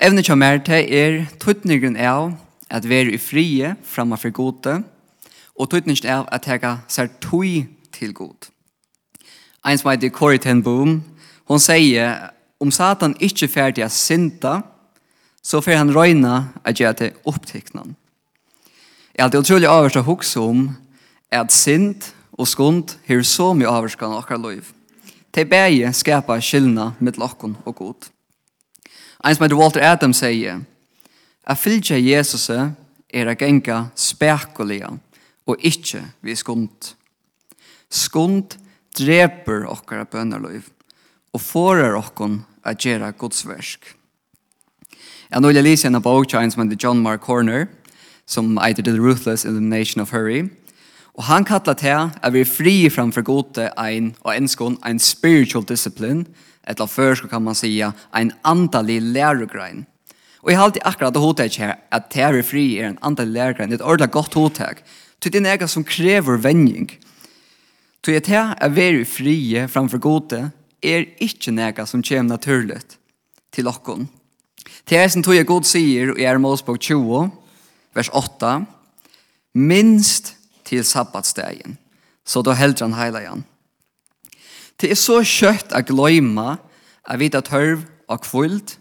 Evne kjær er til er tøytningen av at vi er i frie fremme for gode, og tøytningen av at jeg ser tøy til god. En som heter Corey Ten Boom, hun sier om Satan ikke ferdig er synda, så får han røyne at gjøre til opptikkenen. Jeg er utrolig avhørst å huske om at synd og skund har så mye avhørst av akkurat liv. Til begge skaper skyldene med lokken og god. Ein som heter Walter Adams sier, «A fylgja Jesus er a genga spekulia og ikkje vi skund. Skund dreper okkara bønnerløyv og forer okkon a gjera godsversk. Jeg nå vil lise en av bokkjøren som heter John Mark Horner, som eiter The Ruthless Elimination of Hurry. Og han kallar til at vi er fri framfor gode ein og enskån ein spiritual discipline, eller först kan man säga en antalig lärogrein. Och jeg har alltid akkurat det hotet här att terror fri er en antalig lärogrein. Det är ett ordentligt gott hotet. Det er noe som kräver vending. Så jeg jag är väldigt fri framfor gode är ikke noe som kommer naturligt till oss. Det är som tog jag god sier i Ermålsbok 20, vers 8. Minst till sabbatsdagen. Så då helder han hela igjen. Det er så kjøtt å gløyma at vi tar tørv av kvult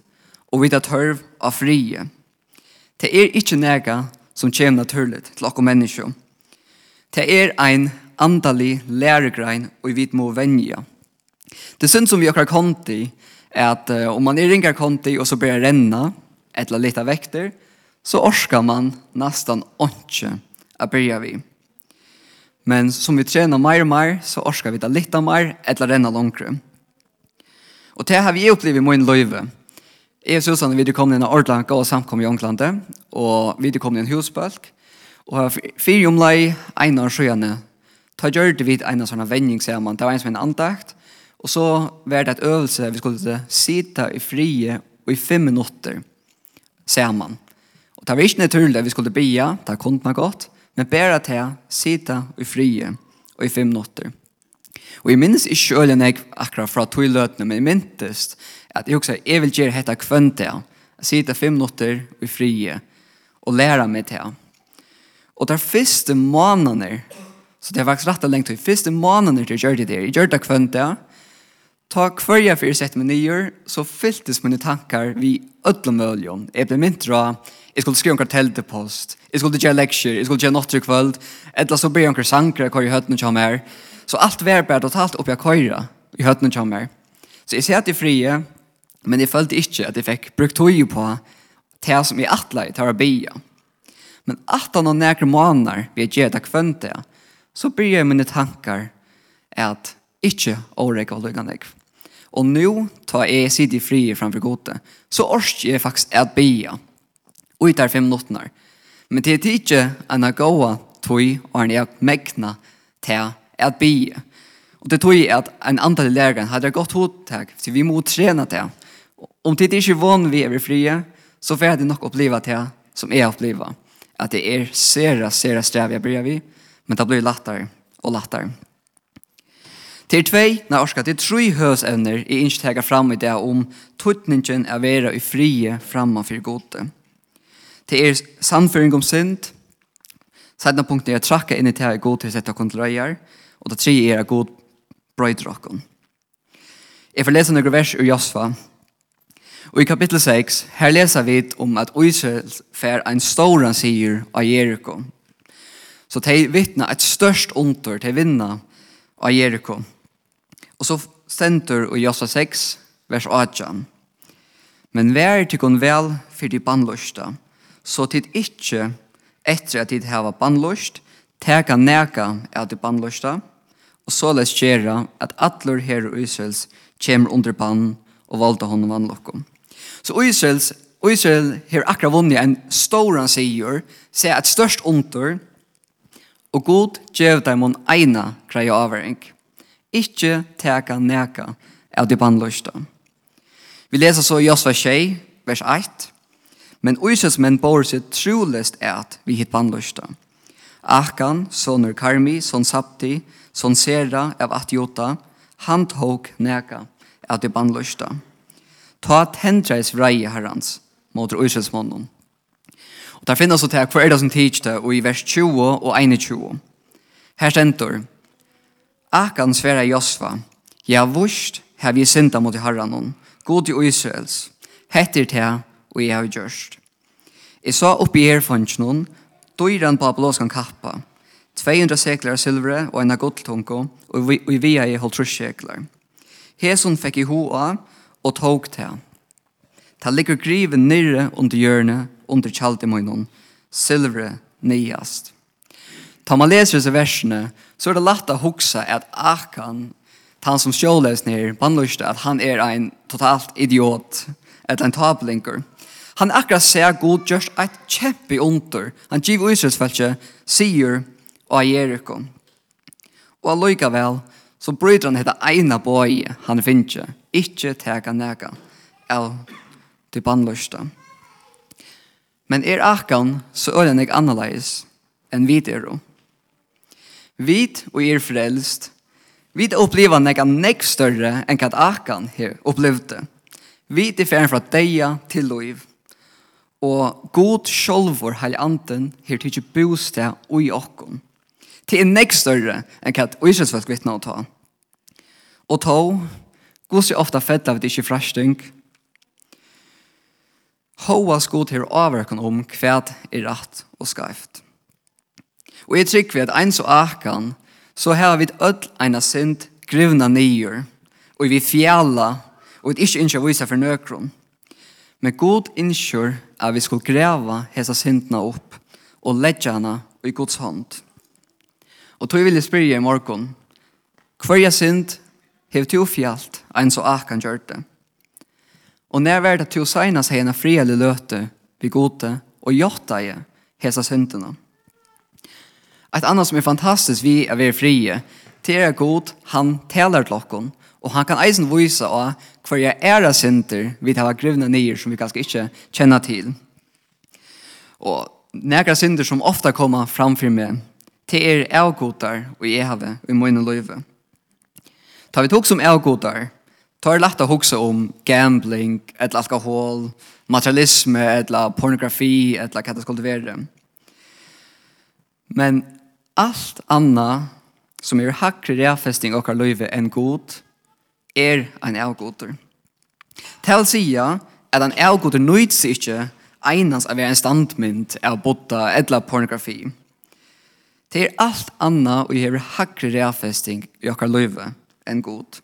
og vi tar tørv av frie. Det er ikke nega som kommer naturlig til okkur mennesker. Det er ein andalig læregrein og vi må venja. Det syns som vi akkurat konti er at uh, om man er ringar konti og så blir det renna litt av vekter så orskar man nesten ikke å börja vid. Men som vi trener mer og mer, så orskar vi det litt av mer, eller renna langere. Og det har vi opplevd i min løyve. Jeg og Susanne, vi kom inn i Ordlanka og samkom i Ånglandet, og vi kom inn i en husbølg, og fire omlai, en av sjøene, ta gjør vi en av sånne vending, sier man, det var en som en andakt, og så var det et øvelse, vi skulle sitte i frie, og i fem minutter, sier man. Og det var ikke naturlig, vi skulle bia, det kunne man godt, Men bare til jeg sitte i frie og i fem minutter. Og jeg minnes ikke øyne jeg akkurat fra to løtene, men jeg minnes at jeg også jeg vil gjøre dette kvendt til sita fem minutter og i frie og lære meg til. Og der første månedene, så det er faktisk rett og lengt de første månedene til jeg gjør det der, jeg gjør det kvendt til, Ta kvarja fyrir sett mig nyer så fylltes mina tankar vi öllum möljum. Jag blev mynt dra, jag skulle skriva en karteltepost, jag skulle göra lektier, jag skulle göra något i kväll, eller så ber jag en sankra kvar i hötten och kommer. Så allt var bara totalt upp jag kvarja i hötten och kommer. Så jag ser att det är fria, men jag följde inte att jag fick brukt tog på det som jag attla i tar bia. Men att han har näkra månader vi har gett att kvönta så blir jag mina tankar att inte åräkva lyckan ekv. Og nå tar jeg sitt i fri framfor gode, så orsker jeg faktisk at bia. Og i der fem minutter. Men det er ikke en av gode tog og en av megna til at bia. Og det tog at en antall lærere hadde gått hodtak, så vi må trene til. Om det ikke er vann vi er frie, så får jeg nok oppleve til som jeg opplever. At det er sere, sere strev jeg bryr vi, men det blir lattare og lattare. Til tvei, nei orska, til troi høsevner er ikke tega fram i det om tuttningen er vera i frie framman for gode. Til er sannføring om synd, sætna punkten er trakka inn i det er god til setta kontrolleier, og det tre er god brøydrokken. Jeg får lese noen vers ur Josfa, og i kapittel 6, her leser vi om at Israel fer en storan sier av Jericho. Så de vittna et størst ontor, til vinna av Jericho. Jericho Og så stender i Jossa 6, vers 8. Men vær kun vel for de bannløsta, så tid ikkje etter at tid hava bannløst, teka neka av de bannløsta, og så les gjerra at atlur her og Israels kjemur under bann og valda honom vannlokkom. Så Israels, Israel her akkurat vunni en storan sigur, sier at størst under, og god gjev dem on eina kreia avering. Ikke teka neka av de bandløsta. Vi leser så Josva 6, vers 1. Men uisens menn bor seg trolest at vi hit bandløsta. Akan, soner Karmi, son Sapti, son Sera av Atjota, han tok neka av de bandløsta. Ta tendreis vrei herrans mot uisens mannen. Og der finnes så til hver er det som tidsste, og i vers 20 og 21. Her stentor, Akan svära Josva, ja vurst har vi synda mot herran god i Israels, hettir te og jeg har gjørst. Jeg sa oppi her fanns noen, på apoloskan kappa, 200 sekler silvere og en goldtunko, og vi via i holdt trus seklar. Hesun fikk i hoa og tog te. Ta ligger griven nirre under hjørne, under kjaldemoinon, Silvere nyast. Ta man leser disse versene, så er det lett å huske at Akan, han som sjåles ned, bandløste at han er en totalt idiot, eller en tablinker. Han akkurat ser god gjørst et kjempe under. Han giv uisrøsfeltje, sier og Jericho. Og allikevel, så bryter han hette eina bøye han finner, ikke tega nega eller til bandløste. Men er Akan, så øyne jeg annerledes enn videre. Vit og er frelst. Vit oppleva nekka nek større enn kat akan her opplevde. Vit er ferdig fra deia til loiv. Og god sjolvor heil anten her tykkje bostad i okkon. Til er nek større enn kat uisretsfalk vittna å ta. Og to, god sig ofta fedda vid ikkje frastung. Hoa skod her avverkan om kvæt er rett og skreift. Og jeg trykker vi at en så akan, så har vi öll av synd grivna nyer, og vi fjalla, og vi ikke innskjer vise for nøkron. Men god innskjer at vi skulle greva hesa syndna opp, og ledja hana i Guds hånd. Og tog vil jeg spyrja i morgen, hver synd hev to fjallt en så akan gjør det. Og når var det to seinas hena fri eller løte vi gode og jotta i hesa syndene. Ett annat som är fantastiskt vi är ved frie, Det är god han taler til oss och han kan eisen vise av kvar jag är center vi tar grivna ner som vi kanskje inte känner till. Och några synder som ofta kommer framför mig til er avgodar och jag har i mina løyve. Tar vi tog som avgodar tar det lätt å huxa om gambling, et alkohol, materialism, et pornografi, et hva det skulle være. Men alt anna som er hakre reafesting okkar løyve enn god, er ein avgoder. Til sida at ein avgoder nøyt seg ikkje einans av en standmynd av botta edla pornografi. Det er alt anna og hever hakre reafesting i okkar løyve enn god.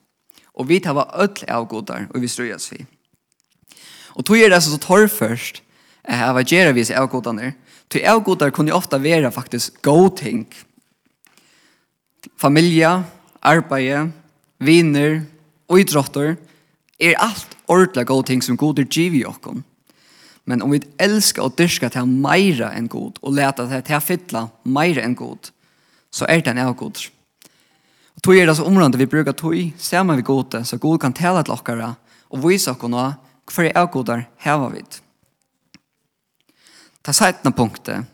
Og vi tar öll avgodar og vi strøyas vi. Og tog er det så torrførst at hava gjerra vis avgodarnir, Ty avgodar kunne ofta vera faktisk god ting. Familie, arbeid, viner, idrotter, er alt ordla god ting som god er giv i okkon. Men om vi elskar og dyrskar til meira enn god, og leta til å fytla meira enn god, så er det en avgod. Og tog er det så området vi brukar tog, ser man vi gode, så god kan tala til okkara, og vise okkona hver avgodar heva vidt. Ta sætna punktet,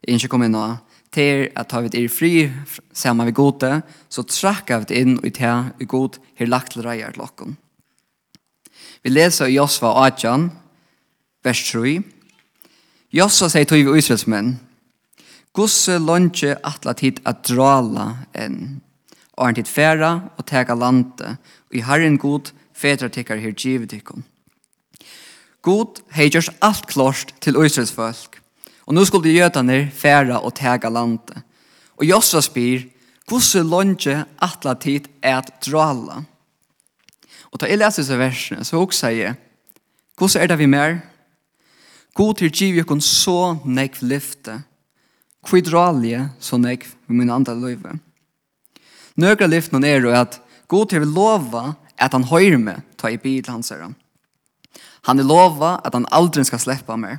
jeg ikke kom inn nå, til at ta vi er fri sammen vi gode, så trakka vi inn og ta vi god her lagt til reier til okken. Vi leser i Josva 18, vers 3. Josva sier tog vi Israelsmenn, Gosse lønge atla tid at drala enn, og han tid færa og tega lande, og i herren god fedra tikkar her givet. God hei gjørs alt klart til Israels folk, Og nå skulle jötane færa og tega landet. Og Josva spyr, hvordan lønge atle tid er at drala? Og da jeg leser disse versene, så også jeg, hvordan er det vi mer? God til giv jokon så nekv lyfte, kvi dralje så nekv med min andre løyve. Nøgra lyften er jo at God til vil lova at han høyre meg ta i bil hans herre. Han er lova at han aldri skal sleppa meg.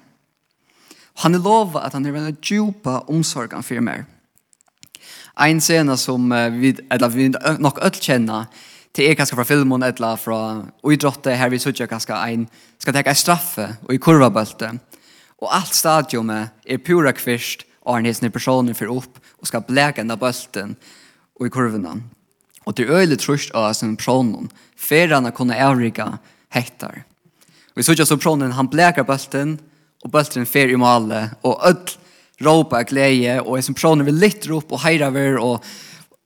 Han er lova at han er en djupa omsorgan for meg. Ein scene som vi, eller vi nok öll kjenner, til er kanskje fra filmen eller fra uidrottet her vi sitter kanskje ein, skal teka ei straffe og i kurvabølte. Og alt stadiumet er pura kvist, og han hisner personen for opp og skal bleka enda bølten og i kurvene. Og det er øyelig trusht av sin personen, for han har kunnet avrika hettar. Vi sitter så pronen han blekar bulten, og bulten fer i male, og öll råpa av glede, og som personer vil litt rop og heira ver, og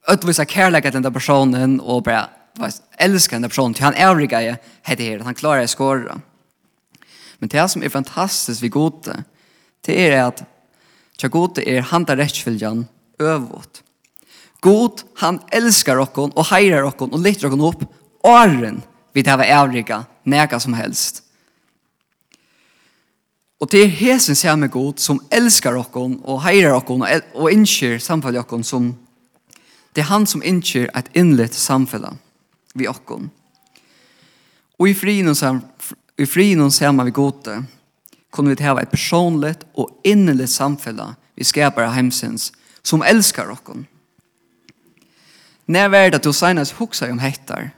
öll viser kærleik til den personen, og bare vet, elsker den personen, til han er rikka jeg heter her, han klarer jeg skåra. Men det som er fantastisk vi gode, det er at tja gode er han der rettsfylgjan øvåt. God, han älskar okkon og heirar okkon og lytter okkon opp åren vi det var avrika, nega som helst. Og det er hesen samme god som elskar okkon og heirar okkon og, og innskjer samfellet okkon som det er han som innskjer et innlitt samfella vi okkon. Og i frien og sam, i frien og samme vi gode kunne vi hava et personligt og innlitt samfella vi skapar heimsins som elskar okkon. När var det att du senast huxar om hettar?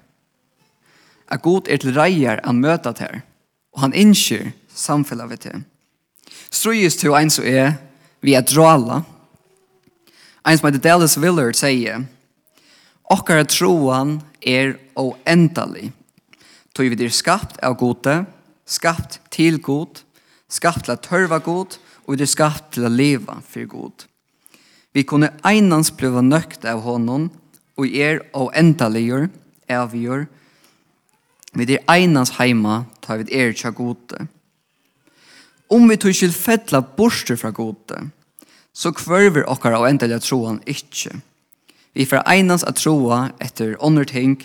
Att god er till rejer att möta här. Och han inkyr samfället vid det. Strøyes til en som er vi er drala. En som heter Dallas Willard sier Okkar troan er oendelig. Tog vi er skapt av gode, skapt til god, skapt til å tørve god, og vi er skapt til å leve for god. Vi kunne einans bliva nøkt av honom, og er oendeligur, avgjør. Vi er einans heima, tar vi er tja gode. Om vi tog skil fettla borster fra gode, så kvørver okkar av endelig troan ikkje. Vi får einans at troa etter ånder ting,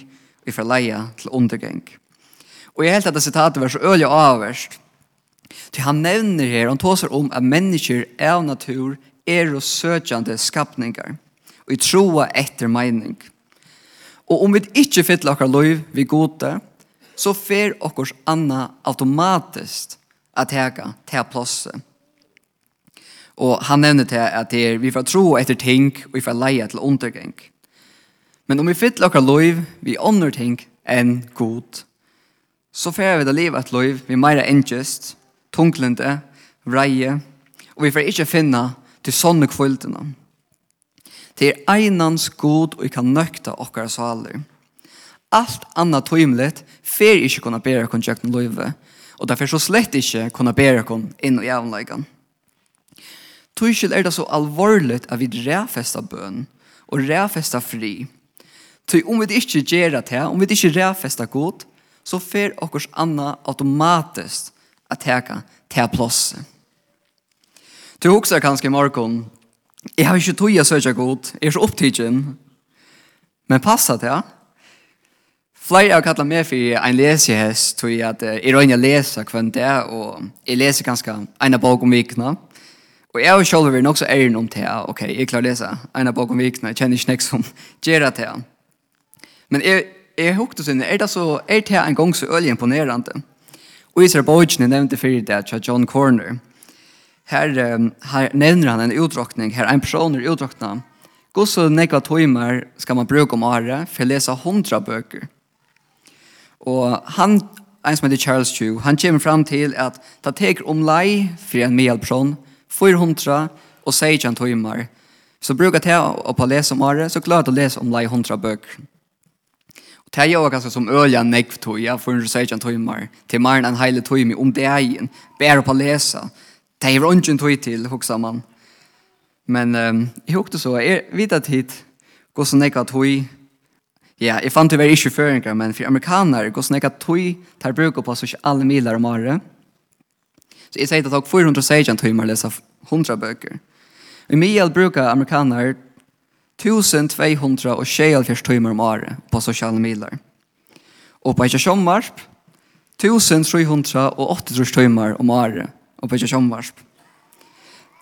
vi får leia til undergeng. Og jeg helt at det sitatet var så øyelig og avverst, til han nevner her, han tåser om at mennesker av natur er og søkjande skapningar, og i troa etter mening. Og om vi ikkje fyller okkar loiv vi gode, så fer okkars anna automatiskt at hega til plåse. Og han nevner til at det er vi får tro etter ting og vi får leie til undergeng. Men om vi fyller okkar lov, vi ånder ting enn god, så får vi det livet et lov vi meira engest, tunglende, vreie, og vi får ikke finna til sånne kvildene. Det er einans god og vi kan nøkta okkar saler. Alt anna tøymlet fer ikke kunne bæra konjekten loivet, og derfor så slett ikke kunne bære kon inn i jævnleikene. Tøyskild er det så alvorligt at vi ræfesta bøn og ræfesta fri. Tøy om vi ikke gjør det her, om vi ikke ræfesta god, så fer okkurs anna automatisk at teka til plåse. Du hoksa kanskje i morgon, jeg har ikke tog jeg søkja god, jeg er så opptidgen, men passa ja? Flere har kallat meg for en lesehest, tror jeg at jeg røyner leser hvem det og jeg leser ganske en bok om vikene. Og jeg har selv er nok så æren om det, ok, jeg klarer å lese en bok om vikene, jeg kjenner ikke nek som gjør det til. Men jeg, jeg hukte sinne, er det så, er det en gang så øyelig imponerende? Og Isra Bojtjene nevnte fyrir det John Corner. Her, her nevner han en utdrukning, her en person er utdrukna. Gå så nekva tøymer skal man bruke om året for å lese hundra bøker. Og han, en som heter Charles Chu, han kommer fram til at det teker om lei for en medhjelpsjon, 400 og 16 timer. Så brukar det å på lese om året, så klarer jeg å lese om lei 100 bøker. Og det er jo ganske som øye nekv tog, ja, 416 timer, til mer enn en heile time om det er bare på å lese. Det er jo ikke en tog til, hoksa man. Men um, jeg hokte så, jeg vet at hit, hvordan nekv tog, Ja, jeg fant tyvärr ikke føringer, men for amerikaner går snakka tog tar bruk på så ikke alle miler om året. Så jeg sier at dere 416 timer lesa 100 bøker. I middel bruker amerikaner 1200 og 1224 timer om året på sosiale miler. Og på ikke sommarsp 1300 og 80 timer om året og på ikke sommarsp.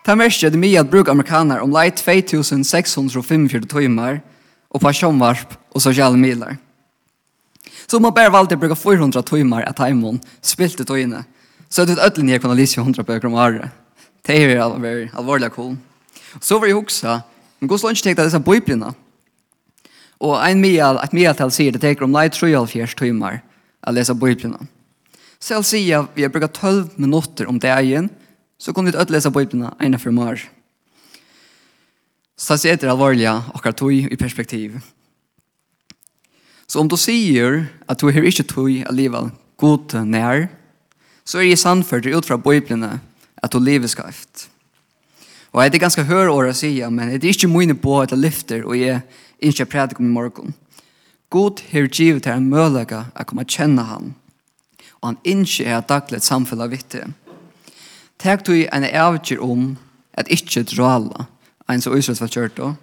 Ta merke det mye at bruk amerikaner om leit 2645 timer og på sommarp og sosiale miler. Så man bare valde å bruke 400 timer av timen, spilte togene. Så det ödlen ner kunne lise 100 bøker om året. Det er all alvorlig allvarliga cool. Så var jeg også, men går lunch tänkte disse biblarna. Og en mejl, ett mejltal sier det teker om light 3,5 timer å lese läsa. Så vi har brukt 12 minutter om dagen så kunne vi ödläsa biblarna ene for mer. Så det er alvorlig akkurat tog i perspektiv. Så om du sier at du har ikke tog att leva god nær, så er det sannført ut fra bibeln at du lever skavt. Och det är ganska hör åra si, men det er ikke mye på at jeg lyfter och jag inte predikar med morgen. God har givet her en möjlighet å komma og kjenne han. og han ikke er daglig et samfunn av det. Takk du en avgjør om at ikke dra en så Israels var kjørt då.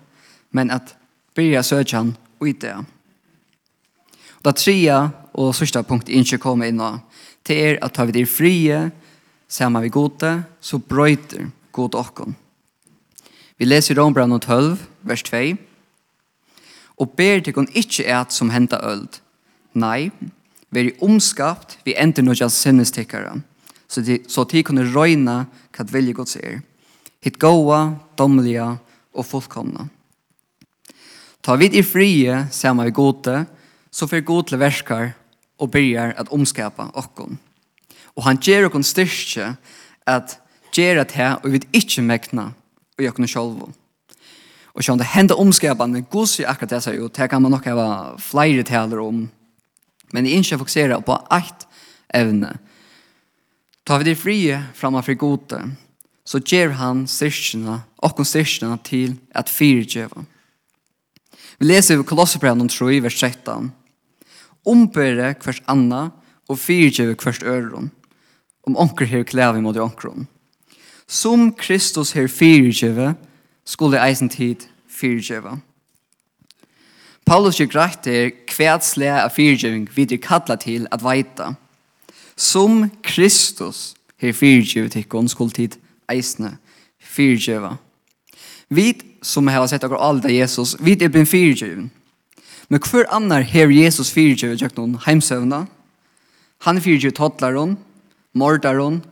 Men at byrja söka han ut det. Og Det trea och sista punkt ikke kommer inn av, Det er at tar vi det frie sammen vi gode så brøyter god åkon. Vi leser i Rombrand 12, vers 2. Og ber til kun ikke et som henta øld. Nei, vi er omskapt vi ender noe av sinnestikkere, så de, så de kunne røyne hva vilje godt ser hitt goa, domliga og fullkomna. Ta vid i frie, sama vi gode, så fer god til verskar og byrjar at omskapa okkon. Og han ger okkon styrke at ger at her og vi ikkje mekna og okkon sjolvo. Og sjån det henda omskapande, god sier akkurat det seg ut, her kan man nok hava flere taler om, men jeg ikke fokuserer på eit evne. Ta vi det frie framfor gode, så ger han syrkjene, okkon syrkjene til at fyrdjeva. Vi leser i Kolosserbrevet 3, vers 13. Ombere hvers anna og fyrdjeva hvers øron, om onker her klævi mot onkron. Som Kristus her fyrdjeva, skulle eisen tid fyrdjeva. Paulus gjør greit er hvert slæ av fyrtjøving vi er til at veita. Som Kristus her fyrdjeva tikkon skulle tid eisne fyrtjøva. Vi som har sett akkur alda Jesus, vi er bin fyrtjøven. Men hver annar her Jesus fyrtjøve tjøk noen heimsøvna? Han fyrtjøve tottlaron, mordaron,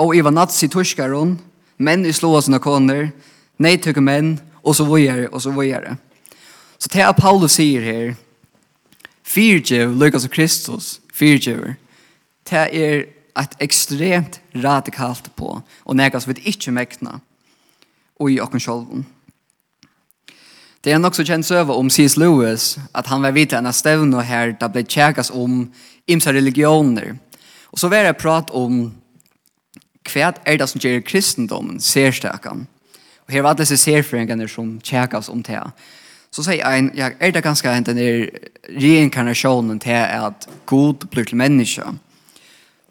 og iva nazi tuskaron, menn i slåsene koner, neitøkke menn, og så vujere, og så vujere. Så det er Paulus sier her, fyrtjøv, Lukas av Kristus, fyrtjøver, det er et extremt radikalt på och näga som vi inte mekna, och i okken sjolven. Det är nok så kjent över om C.S. Lewis att han var vidt en av och här där blev tjäkas om imsa religioner. Och så var det prat om kvärt er det som gjør kristendommen, särstakan. Og här var alla dessa som tjäkas om det så säger en ja, er det ganska inte den reinkarnasjonen till att god blir til människa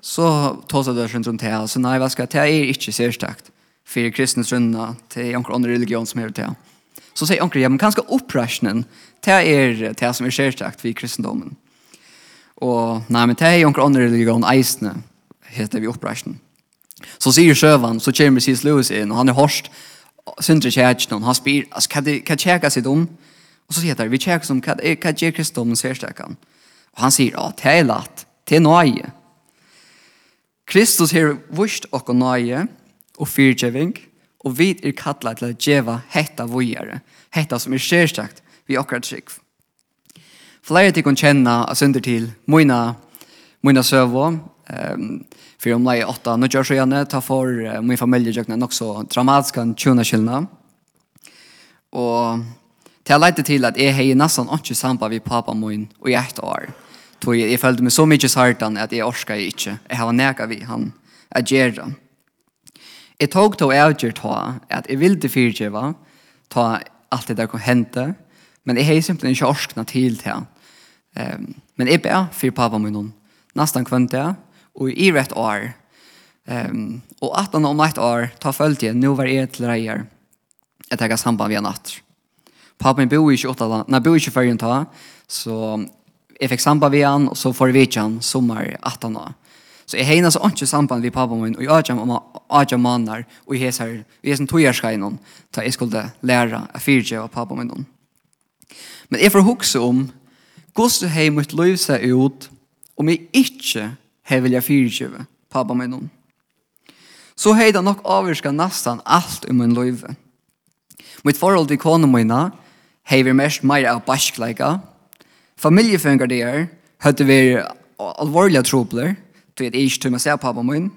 så tås det rundt om här. Så nej, vad ska det er ikke särskilt. for kristne trunna til en annen religion som är det. Så sier onkel, ja, men kanskje opprasjonen det er det som er särskilt vid kristendommen. Og nei, men det är onkel religion eisene, heter vi opprasjonen. Så sier Sjövan, så kommer C.S. Lewis in og han er hårst syndre og han spyr, altså, hva, hva tjekker seg om? Og så sier han, vi tjekker som hva, hva gjør kristendommen särskilt. Og han sier, ja, det er lätt. Det er nøye. Kristus her vurst og nøye og fyrtjeving, og vi er kattlet til å djeva hetta vujere, hetta som er skjerstakt vi akkurat trygg. Flere til kun kjenne av synder til mine, mine søvå, um, for om leie åtta, nå gjør så gjerne, ta for uh, min familie gjøkne nok så dramatisk en tjona kjellene. Og til jeg leite til at jeg har nesten ikke sammen med pappa min og i ett år. Tog jeg følte meg så mye sartan at jeg orska jeg ikke. Jeg har neka vi han at gjøre. Jeg tog til å avgjøre ta at jeg ville fyrtjeva ta alt det der kom hente, men jeg har simpelthen ikke orskna til det. Um, men jeg ber for pappa min noen. Nesten kvønte det. og i rett år. Um, og at han om et år ta følte jeg, nå var jeg til reier. Jeg tenker samband vi en natt. Pappa min bor ikke åtta land. nei, bor ikke i Førjen ta, så jeg fikk samband ved han, og så får vi ikke han sommer 18 år. Så jeg hegnas ikke samband ved pappa min, og jeg har ikke manner, og jeg har jeg som togjørskei noen, da jeg skulle lære å fyrtje av pappa min. Men jeg får huske om, hvordan har jeg mitt liv seg ut, om jeg ikke har vilja fyrtje av pappa min. Så har det nok avvirka nesten alt om min liv. Mitt forhold til kone mine har vært mest mer av baskleika, Familjeføyngar det er, hadde vært alvorlige trobler, til at jeg ikke tog meg se pappa min.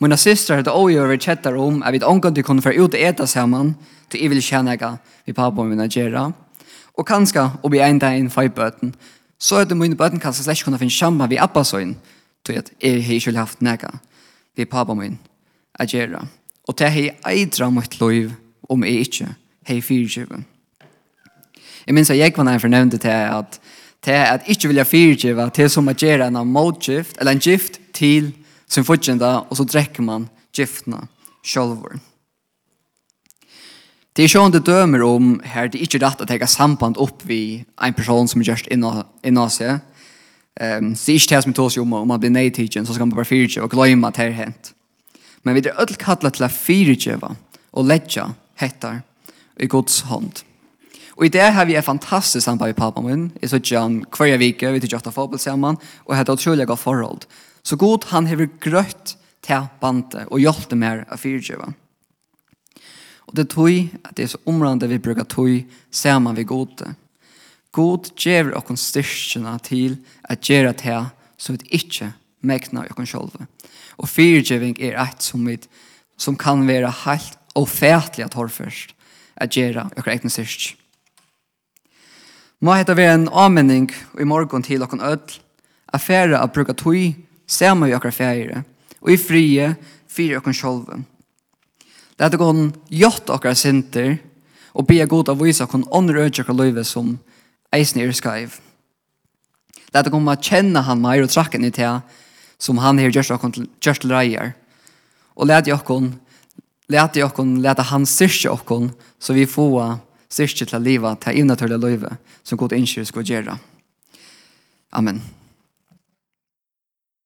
Mina systrar hadde også vært kjettar om at vi omgang til kunne være ut og ete sammen, til jeg ville kjenne hva vi pappa min har gjøre. Og kanskje, og vi en dag inn for bøten, så hadde mine bøten kanskje slett kunne finne sammen ved appa sin, til at jeg ikke ville haft nega vi pappa min har gjøre. Og det har jeg eidra mitt liv om jeg ikke har fyrtjøven. Jeg minns at jeg var nærmere fornevnte til at til at ikke vilja fyrtjiva til som at gjøre en motgift, eller en gift til sin fortjenta, og så drekker man giftene sjolvor. Det er sjående dømer om her det ikke rett å teka samband opp vi en person som er gjørst inna seg. Um, så det er ikke det som tås om om man blir nøytidgen, så skal man bare fyrtjiva og gløyma at det er hent. Men vi er ødel kallet til å fyrtjiva og letja hettar i Guds hånd. Og i det har vi en fantastisk samarbeid i pappa min. Jeg så ikke han hver vike, vi tykker ofte fotball sammen, og har et utrolig godt forhold. Så god han har grøtt til bandet og hjulpet mer av fyrtjøven. Og det tog at det er så områdende vi bruker tog sammen vi gode. God gjør oss styrkene til at gjøre det så vi ikke mekner oss selv. Og fyrtjøving er et som, vi, som kan være helt og fætlig at hårførst at gjøre oss egne styrkene. Må hetta vera en avmenning i morgun til okkon öll, a av a bruka tui, vi okkar fære, og i frie, fyrir okkon sjolven. Læt okkon jott okkar sinter, og be god av vise kon ånder ødja okkar løyve som eisen er skaiv. Læt okkon ma kjenne han meir og trakken i tea, som han her gjørst okkon gjørst til reier. Og læt okkon, læt okkon, lata han styrke okkon, så vi får styrke til å leve, til evne til å som god innskyld skal gjøre. Amen.